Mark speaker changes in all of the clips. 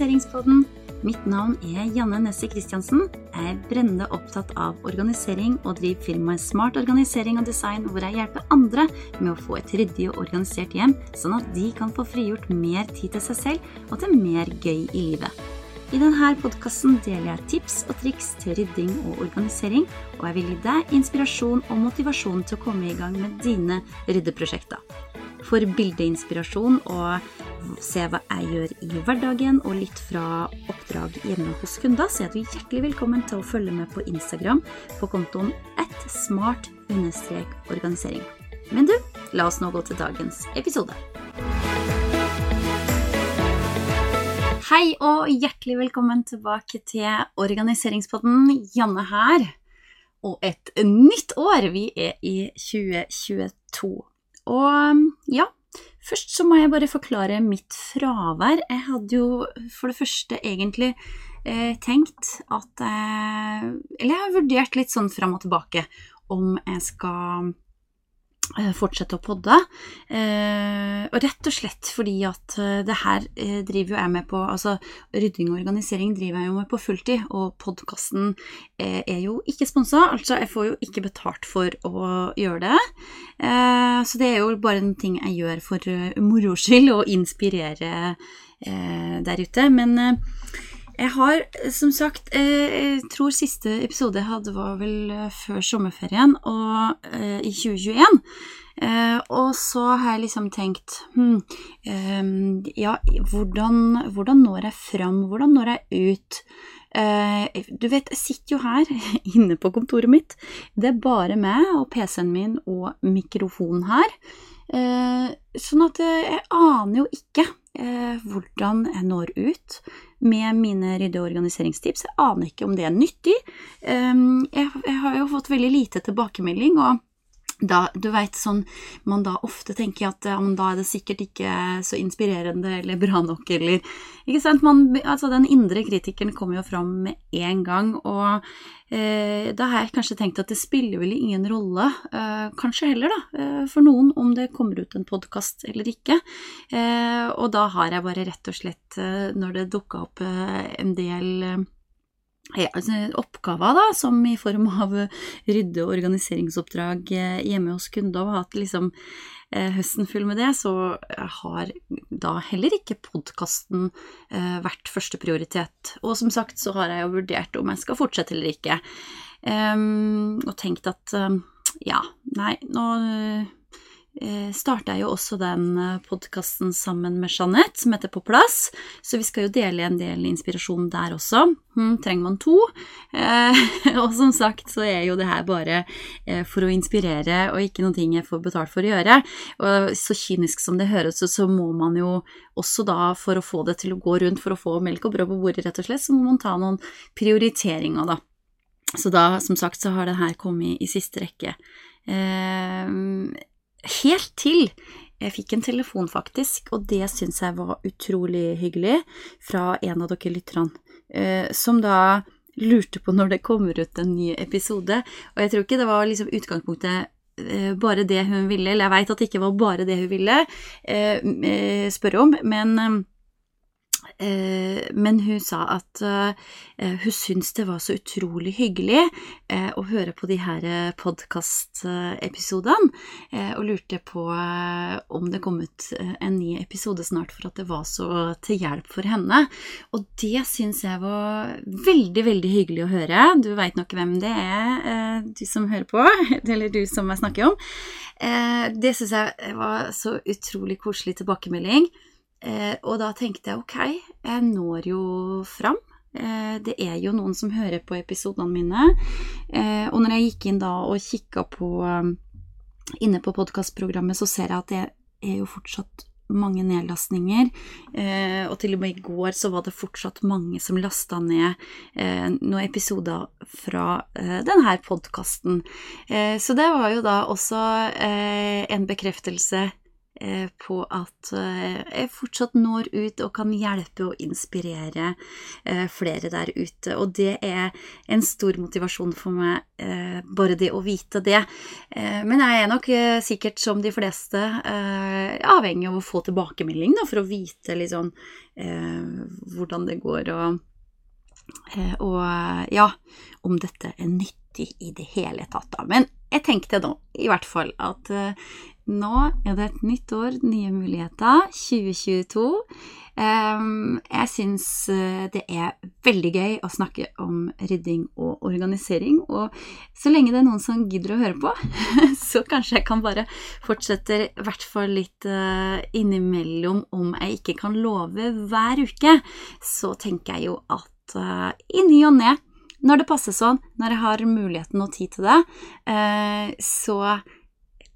Speaker 1: Organiseringspodden. Mitt navn er Janne Nessie Christiansen. Jeg er brennende opptatt av organisering og driver firmaet Smart organisering og design, hvor jeg hjelper andre med å få et ryddig og organisert hjem, sånn at de kan få frigjort mer tid til seg selv og til mer gøy i livet. I denne podkasten deler jeg tips og triks til rydding og organisering, og jeg vil gi deg inspirasjon og motivasjon til å komme i gang med dine ryddeprosjekter. For bildeinspirasjon og se hva jeg gjør i hverdagen, og litt fra oppdrag hjemme hos kunder, så er du hjertelig velkommen til å følge med på Instagram på kontoen smart-organisering. Men du, la oss nå gå til dagens episode. Hei og hjertelig velkommen tilbake til Organiseringspodden. Janne her. Og et nytt år! Vi er i 2022. Og ja, først så må jeg bare forklare mitt fravær. Jeg hadde jo for det første egentlig eh, tenkt at eh, Eller jeg har vurdert litt sånn fram og tilbake om jeg skal fortsette å podde. Eh, og rett og slett fordi at eh, det her driver jo jeg med på Altså rydding og organisering driver jeg jo med på fulltid, og podkasten er jo ikke sponsa, altså jeg får jo ikke betalt for å gjøre det. Så det er jo bare en ting jeg gjør for moro skyld, å inspirere der ute. Men jeg har som sagt Jeg tror siste episode jeg hadde var vel før sommerferien, og i 2021. og så har jeg liksom tenkt hm, Ja, hvordan, hvordan, når jeg fram? Hvordan når jeg ut? du vet, jeg sitter jo her inne på kontoret mitt. Det er bare meg og PC-en min og mikrofonen her. sånn at jeg aner jo ikke hvordan jeg når ut med mine rydde- og organiseringstips. Jeg aner ikke om det er nyttig. Ehm, jeg har jo fått veldig lite tilbakemelding, og da, du veit sånn man da ofte tenker at ja, da er det sikkert ikke så inspirerende eller bra nok, eller Ikke sant? Man, altså den indre kritikeren kommer jo fram med en gang, og eh, da har jeg kanskje tenkt at det spiller vel ingen rolle, eh, kanskje heller, da, eh, for noen om det kommer ut en podkast eller ikke. Eh, og da har jeg bare rett og slett, eh, når det dukka opp eh, en del ja, altså, oppgaver, da, som i form av rydde- og organiseringsoppdrag eh, hjemme hos kunder, og hatt liksom eh, høsten full med det, så har da heller ikke podkasten eh, vært førsteprioritet. Og som sagt så har jeg jo vurdert om jeg skal fortsette eller ikke, um, og tenkt at ja, nei, nå Eh, starta jeg jo også den eh, podkasten sammen med Jeanette, som heter På plass. Så vi skal jo dele en del inspirasjon der også. Hm, trenger man to? Eh, og som sagt så er jo det her bare eh, for å inspirere, og ikke noe jeg får betalt for å gjøre. Og så kynisk som det høres ut, så må man jo også da, for å få det til å gå rundt, for å få melk og brød på bordet, rett og slett, så må man ta noen prioriteringer, da. Så da, som sagt, så har det her kommet i siste rekke. Eh, Helt til jeg fikk en telefon, faktisk, og det syns jeg var utrolig hyggelig, fra en av dere lytterne, eh, som da lurte på når det kommer ut en ny episode. Og jeg tror ikke det var liksom utgangspunktet eh, bare det hun ville, eller jeg veit at det ikke var bare det hun ville eh, spørre om, men men hun sa at eh, hun syntes det var så utrolig hyggelig eh, å høre på de her podkastepisodene, og lurte på om det kom ut en ny episode snart for at det var så til hjelp for henne. Og det syns jeg var veldig, veldig hyggelig å høre. Du veit nok hvem det er, du som hører på, eller du som jeg snakker om. Det syns jeg var så utrolig koselig tilbakemelding. Eh, og da tenkte jeg ok, jeg når jo fram. Eh, det er jo noen som hører på episodene mine. Eh, og når jeg gikk inn da og kikka på inne på podkastprogrammet, så ser jeg at det er jo fortsatt mange nedlastninger, og til og med i går så var det fortsatt mange som lasta ned noen episoder fra denne podkasten. så det var jo da også en bekreftelse på at eh, jeg fortsatt når ut og kan hjelpe og inspirere eh, flere der ute. Og det er en stor motivasjon for meg, eh, bare det å vite det. Eh, men jeg er nok sikkert, som de fleste, avhengig av å få tilbakemelding da, for å vite sånn hvordan det går. og og ja, om dette er nyttig i det hele tatt, da. Men jeg tenkte nå, i hvert fall, at nå er det et nytt år, nye muligheter, 2022. Jeg syns eh, det er veldig gøy å snakke om rydding og organisering, og så lenge det er noen som gidder å høre på, så kanskje jeg kan bare fortsette i hvert fall litt uh, innimellom om jeg ikke kan love hver uke, så tenker jeg jo at uh, i ny og ne, når det passer sånn, når jeg har muligheten og tid til det, så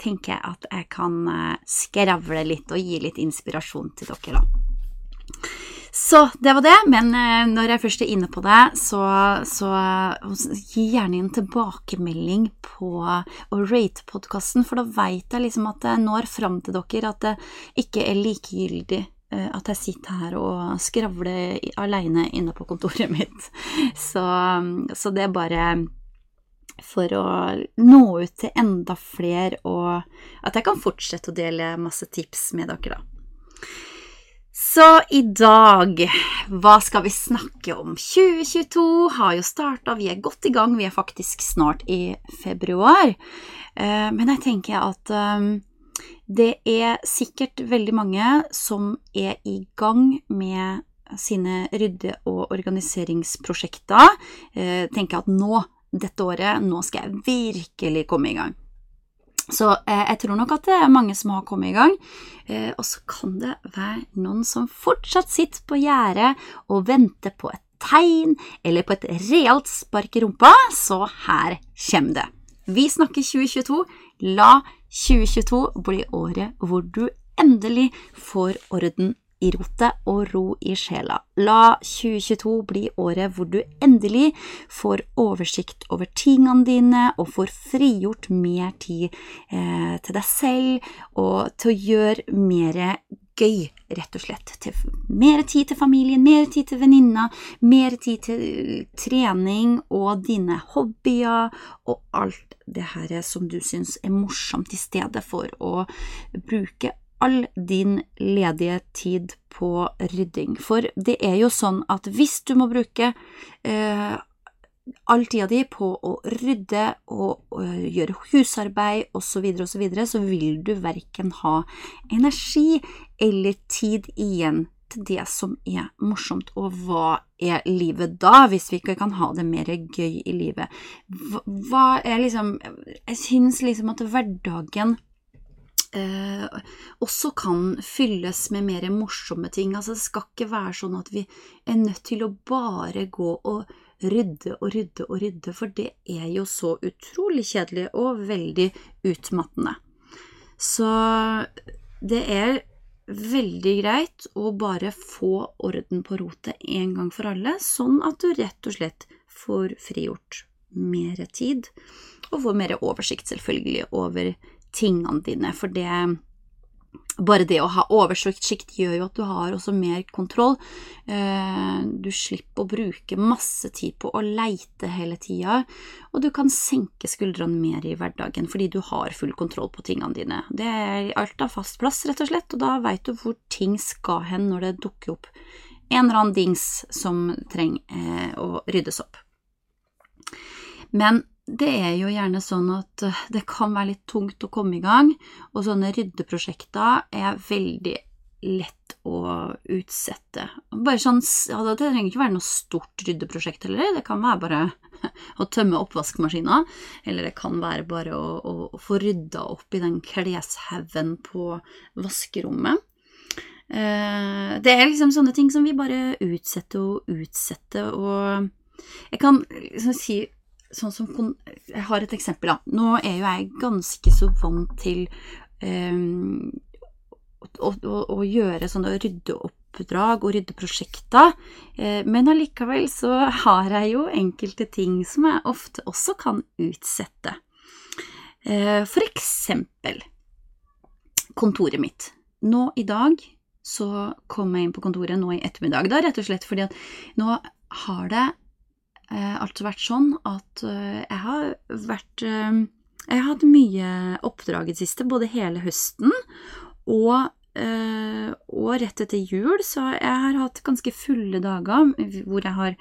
Speaker 1: tenker jeg at jeg kan eh, skravle litt og gi litt inspirasjon til dere, da. Så det var det, men eh, når jeg først er inne på det, så, så gi gjerne en tilbakemelding på å rate podkasten, for da veit jeg liksom at jeg når fram til dere, at det ikke er likegyldig eh, at jeg sitter her og skravler aleine inne på kontoret mitt. Så, så det er bare for å nå ut til enda flere, og at jeg kan fortsette å dele masse tips med dere, da. Så i dag, hva skal vi snakke om? 2022 har jo starta, vi er godt i gang, vi er faktisk snart i februar. Eh, men jeg tenker at eh, det er sikkert veldig mange som er i gang med sine rydde- og organiseringsprosjekter. Eh, tenker at nå dette året, nå skal jeg virkelig komme i gang. Så eh, jeg tror nok at det er mange som har kommet i gang. Eh, og så kan det være noen som fortsatt sitter på gjerdet og venter på et tegn eller på et realt spark i rumpa, så her kommer det. Vi snakker 2022. La 2022 blir året hvor du endelig får orden i rotet og ro i sjela. La 2022 bli året hvor du endelig får oversikt over tingene dine og får frigjort mer tid eh, til deg selv og til å gjøre mer gøy, rett og slett. Til mer tid til familien, mer tid til venninna, mer tid til trening og dine hobbyer og alt det her som du syns er morsomt, i stedet for å bruke all din ledige tid på rydding. For det er jo sånn at hvis du må bruke eh, all tida di på å rydde og, og gjøre husarbeid osv., så, videre, og så, videre, så vil du verken ha energi eller tid igjen til det som er morsomt, og hva er livet da, hvis vi ikke kan ha det mer gøy i livet? Hva er liksom Jeg syns liksom at hverdagen eh, også kan fylles med mer morsomme ting. Altså, det skal ikke være sånn at vi er nødt til å bare gå og rydde og rydde og rydde, for det er jo så utrolig kjedelig og veldig utmattende. Så det er veldig greit å bare få orden på rotet en gang for alle, sånn at du rett og slett får frigjort mer tid, og får mer oversikt, selvfølgelig, over tingene dine, for det bare det å ha oversikt gjør jo at du har også mer kontroll. Eh, du slipper å bruke masse tid på å leite hele tida, og du kan senke skuldrene mer i hverdagen fordi du har full kontroll på tingene dine. Det er alt av fast plass, rett og slett, og da veit du hvor ting skal hen når det dukker opp en eller annen dings som trenger eh, å ryddes opp. Men det er jo gjerne sånn at eh, det kan være litt tungt å komme i gang, og sånne ryddeprosjekter er veldig lett å utsette. Bare sånn, altså, Det trenger ikke være noe stort ryddeprosjekt heller, det kan være bare å tømme oppvaskmaskina, eller det kan være bare å, å, å få rydda opp i den kleshaugen på vaskerommet. Eh, det er liksom sånne ting som vi bare utsetter og utsetter, og jeg kan liksom si sånn som Jeg har et eksempel, da. Nå er jo jeg ganske så vant til um, å, å, å, gjøre sånne ryddeoppdrag og ryddeprosjekter, uh, men allikevel så har jeg jo enkelte ting som jeg ofte også kan utsette. Uh, for eksempel kontoret mitt. Nå i dag så kom jeg inn på kontoret nå i ettermiddag, da, rett og slett fordi at nå har det eh, altså vært sånn at eh, jeg har vært eh, Jeg har hatt mye oppdrag i det siste, både hele høsten og og rett etter jul, så jeg har hatt ganske fulle dager hvor jeg har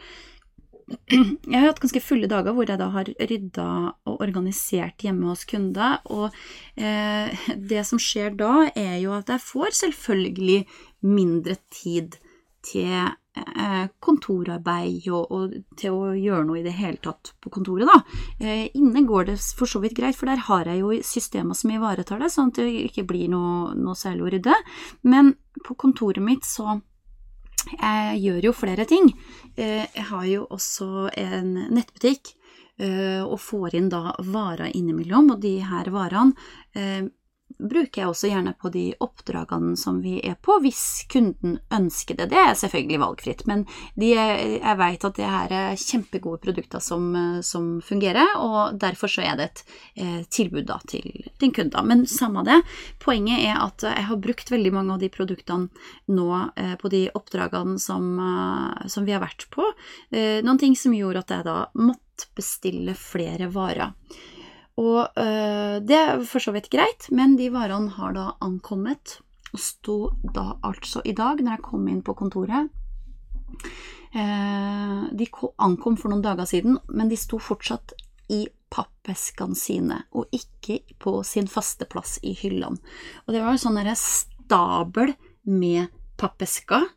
Speaker 1: jeg har hatt ganske fulle dager hvor jeg da har rydda og organisert hjemme hos kunder, og eh, det som skjer da, er jo at jeg får selvfølgelig mindre tid til kontorarbeid og, og, til å gjøre noe i det hele tatt på kontoret, da. Eh, inne går det for så vidt greit, for der har jeg jo systemer som ivaretar det, sånn at det ikke blir noe, noe særlig å rydde. Men på kontoret mitt så jeg gjør jo flere ting. Eh, jeg har jo også en nettbutikk eh, og får inn da varer innimellom, og de her varene eh, bruker jeg også gjerne på de oppdragene som vi er på, hvis kunden ønsker det. Det er selvfølgelig valgfritt, men de, jeg vet at det her er kjempegode produkter som, som, fungerer, og derfor så er det et eh, tilbud da til din kunde. Men samme det, poenget er at jeg har brukt veldig mange av de produktene nå eh, på de oppdragene som, eh, som, vi har vært på. Eh, noen ting som gjorde at jeg da måtte bestille flere varer. Og øh, det er for så vidt greit, men de varene har da ankommet, og sto da altså i dag, når jeg kom inn på kontoret eh, De ankom for noen dager siden, men de sto fortsatt i pappeskene sine, og ikke på sin faste plass i hyllene. Og det var en sånn stabel med pappesker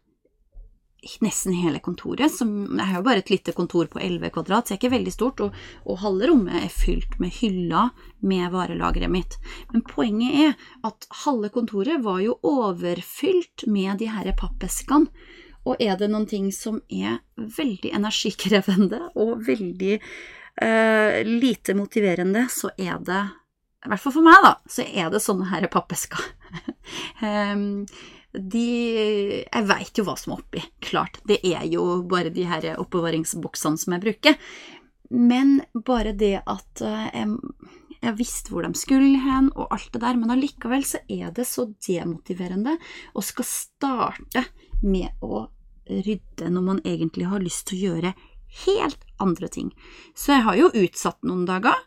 Speaker 1: nesten hele kontoret. Som, har jo bare et lite kontor på 11 kvadrat, så det er ikke veldig stort, og, og halve rommet er fylt med hyller med varelageret mitt. Men poenget er at halve kontoret var jo overfylt med de her pappeskene. Og er det noen ting som er veldig energikrevende og veldig eh, lite motiverende, så er det i hvert fall for meg, da, så er det sånne her pappesker. um, de Jeg veit jo hva som er oppi, klart. Det er jo bare de her oppbevaringsboksene som jeg bruker. Men bare det at eh, jeg, jeg visste hvor de skulle hen, og alt det der, men allikevel så er det så demotiverende å skal starte med å rydde når man egentlig har lyst til å gjøre helt andre ting. Så jeg har jo utsatt noen dager,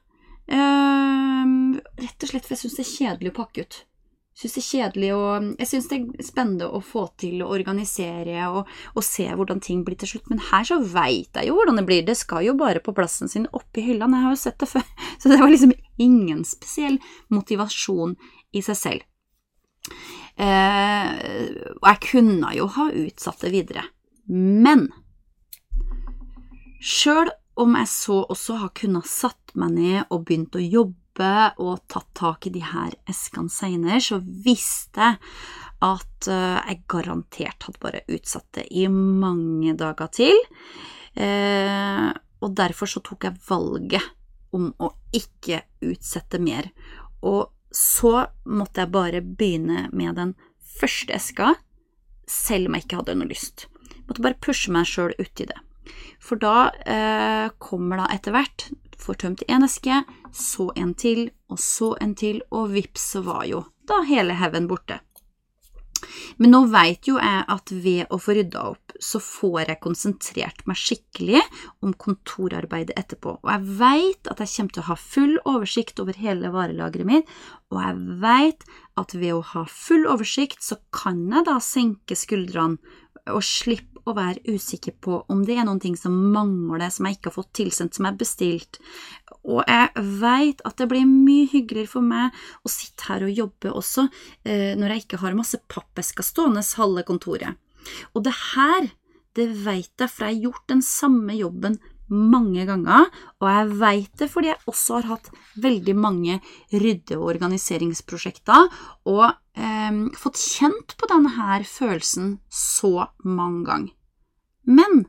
Speaker 1: øh, rett og slett for jeg syns det er kjedelig å pakke ut syns det er kjedelig og Jeg syns det er spennende å få til å organisere og, og, se hvordan ting blir til slutt, men her så veit jeg jo hvordan det blir. Det skal jo bare på plassen sin oppi hyllene, jeg har jo sett det før. Så det var liksom ingen spesiell motivasjon i seg selv. Eh, og jeg kunne jo ha utsatt det videre, men sjøl om jeg så også har kunnet satt meg ned og begynt å jobbe jobbe og tatt tak i de her eskene seinere, så visste jeg at eh, jeg garantert hadde bare utsatt det i mange dager til. Eh, og derfor så tok jeg valget om å ikke utsette mer. Og så måtte jeg bare begynne med den første eska, selv om jeg ikke hadde noe lyst. Jeg måtte bare pushe meg sjøl uti det. For da eh, kommer da etter hvert får tømt én eske, så en til, og så en til, og vips, så var jo da hele haugen borte. Men nå veit jo jeg at ved å få rydda opp, så får jeg konsentrert meg skikkelig om kontorarbeidet etterpå, og jeg veit at jeg kommer til å ha full oversikt over hele varelageret mitt, og jeg veit at ved å ha full oversikt, så kan jeg da senke skuldrene og slippe å være usikker på om det er noen ting som mangler, som jeg ikke har fått tilsendt, som jeg har bestilt. Og jeg veit at det blir mye hyggeligere for meg å sitte her og jobbe også, eh, når jeg ikke har masse pappesker stående halve kontoret. Og det her, det veit jeg, for jeg har gjort den samme jobben mange ganger, og jeg veit det fordi jeg også har hatt veldig mange rydde- og organiseringsprosjekter, og eh, fått kjent på denne her følelsen så mange ganger. Men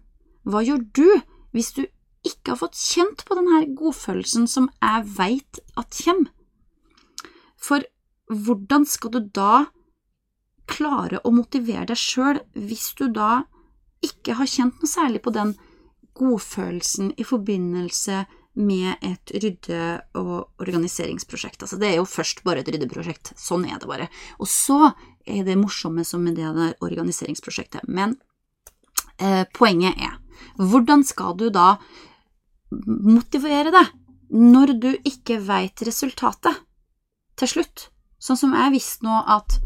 Speaker 1: hva gjør du hvis du ikke har fått kjent på denne godfølelsen som jeg veit at kommer? For hvordan skal du da klare å motivere deg sjøl hvis du da ikke har kjent noe særlig på den godfølelsen i forbindelse med et rydde- og organiseringsprosjekt. Altså, det er jo først bare et ryddeprosjekt. Sånn er det bare. Og så er det morsomme som med det der organiseringsprosjektet. Men eh, poenget er, hvordan skal du da motivere deg når du ikke veit resultatet til slutt? Sånn som jeg visste nå at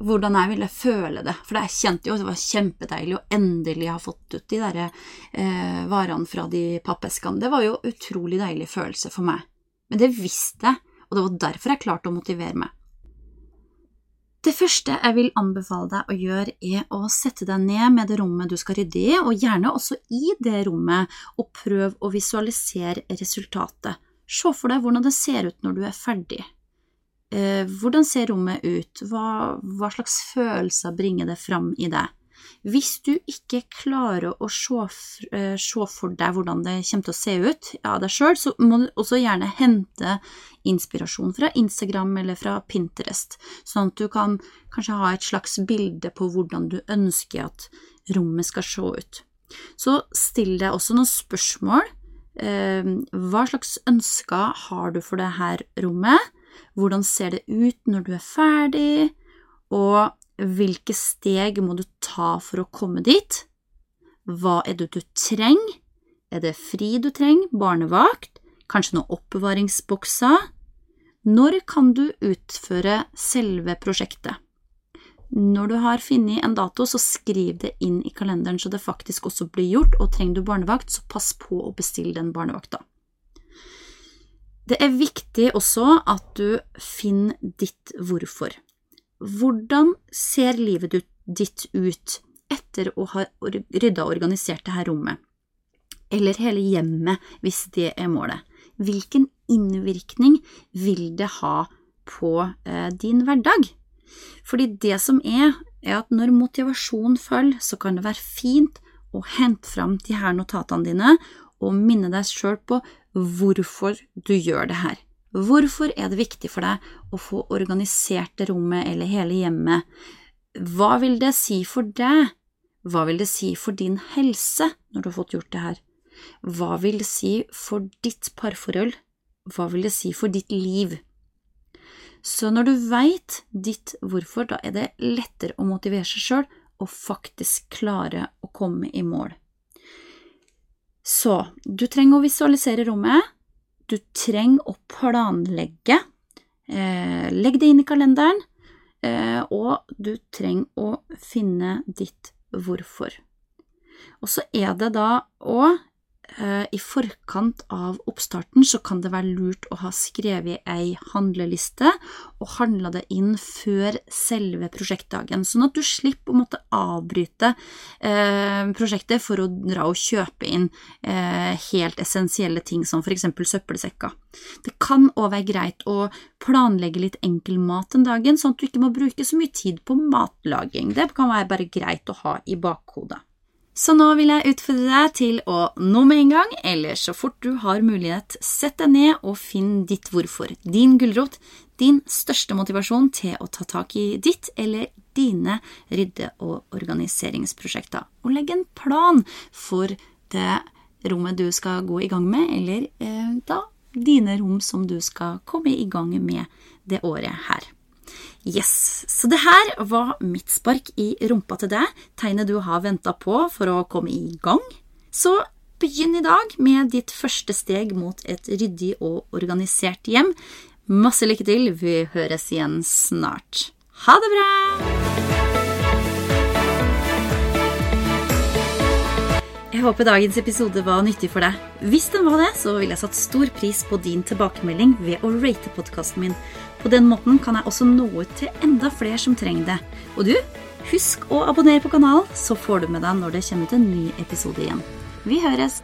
Speaker 1: hvordan jeg ville føle det. For jeg kjente jo at det var kjempedeilig å endelig ha fått ut de der eh, varene fra de pappeskene. Det var jo utrolig deilig følelse for meg. Men det visste jeg, og det var derfor jeg klarte å motivere meg. Det første jeg vil anbefale deg å gjøre, er å sette deg ned med det rommet du skal rydde i, og gjerne også i det rommet, og prøv å visualisere resultatet. Se for deg hvordan det ser ut når du er ferdig. Eh, hvordan ser rommet ut, hva, hva, slags følelser bringer det fram i deg? Hvis du ikke klarer å se, eh, for deg hvordan det kommer til å se ut av deg sjøl, så må du også gjerne hente inspirasjon fra Instagram eller fra Pinterest, sånn at du kan kanskje ha et slags bilde på hvordan du ønsker at rommet skal se ut. Så still deg også noen spørsmål. Eh, hva slags ønsker har du for dette rommet? Hvordan ser det ut når du er ferdig, og hvilke steg må du ta for å komme dit? Hva er det du trenger? Er det fri du trenger, barnevakt, kanskje noen oppbevaringsbokser? Når kan du utføre selve prosjektet? Når du har funnet en dato, så skriv det inn i kalenderen så det faktisk også blir gjort, og trenger du barnevakt, så pass på å bestille den barnevakta. Det er viktig også at du finner ditt hvorfor. Hvordan ser livet ditt ut etter å ha rydda og organisert dette rommet? Eller hele hjemmet, hvis det er målet. Hvilken innvirkning vil det ha på eh, din hverdag? Fordi det som er, er at når motivasjonen følger, så kan det være fint å hente fram de her notatene dine og minne deg sjøl på hvorfor du gjør det her. Hvorfor er det viktig for deg å få organisert det rommet eller hele hjemmet? Hva vil det si for deg? Hva vil det si for din helse når du har fått gjort det her? Hva vil det si for ditt parforhold? Hva vil det si for ditt liv? Så når du veit ditt hvorfor, da er det lettere å motivere seg sjøl og faktisk klare å komme i mål. Så du trenger å visualisere rommet, du trenger å planlegge, eh, legg det inn i kalenderen, eh, og du trenger å finne ditt hvorfor. Og så er det da òg i forkant av oppstarten så kan det være lurt å ha skrevet ei handleliste og handla det inn før selve prosjektdagen, sånn at du slipper å måtte avbryte eh, prosjektet for å dra og kjøpe inn eh, helt essensielle ting som for eksempel søppelsekker. Det kan òg være greit å planlegge litt enkel mat den dagen, sånn at du ikke må bruke så mye tid på matlaging. Det kan være bare greit å ha i bakhodet. Så nå vil jeg utfordre deg til å nå med en gang, eller så fort du har mulighet, sett deg ned og finn ditt hvorfor, din gulrot, din største motivasjon til å ta tak i ditt eller dine rydde- og organiseringsprosjekter, og legg en plan for det rommet du skal gå i gang med, eller eh, da dine rom som du skal komme i gang med det året her. Yes, Så det her var mitt spark i rumpa til deg, tegnet du har venta på for å komme i gang. Så begynn i dag med ditt første steg mot et ryddig og organisert hjem. Masse lykke til, vi høres igjen snart. Ha det bra! Jeg håper dagens episode var nyttig for deg. Hvis den var det, så ville jeg satt stor pris på din tilbakemelding ved å rate podkasten min. På den måten kan jeg også nå ut til enda flere som trenger det. Og du, husk å abonnere på kanalen, så får du med deg når det kommer ut en ny episode igjen. Vi høres!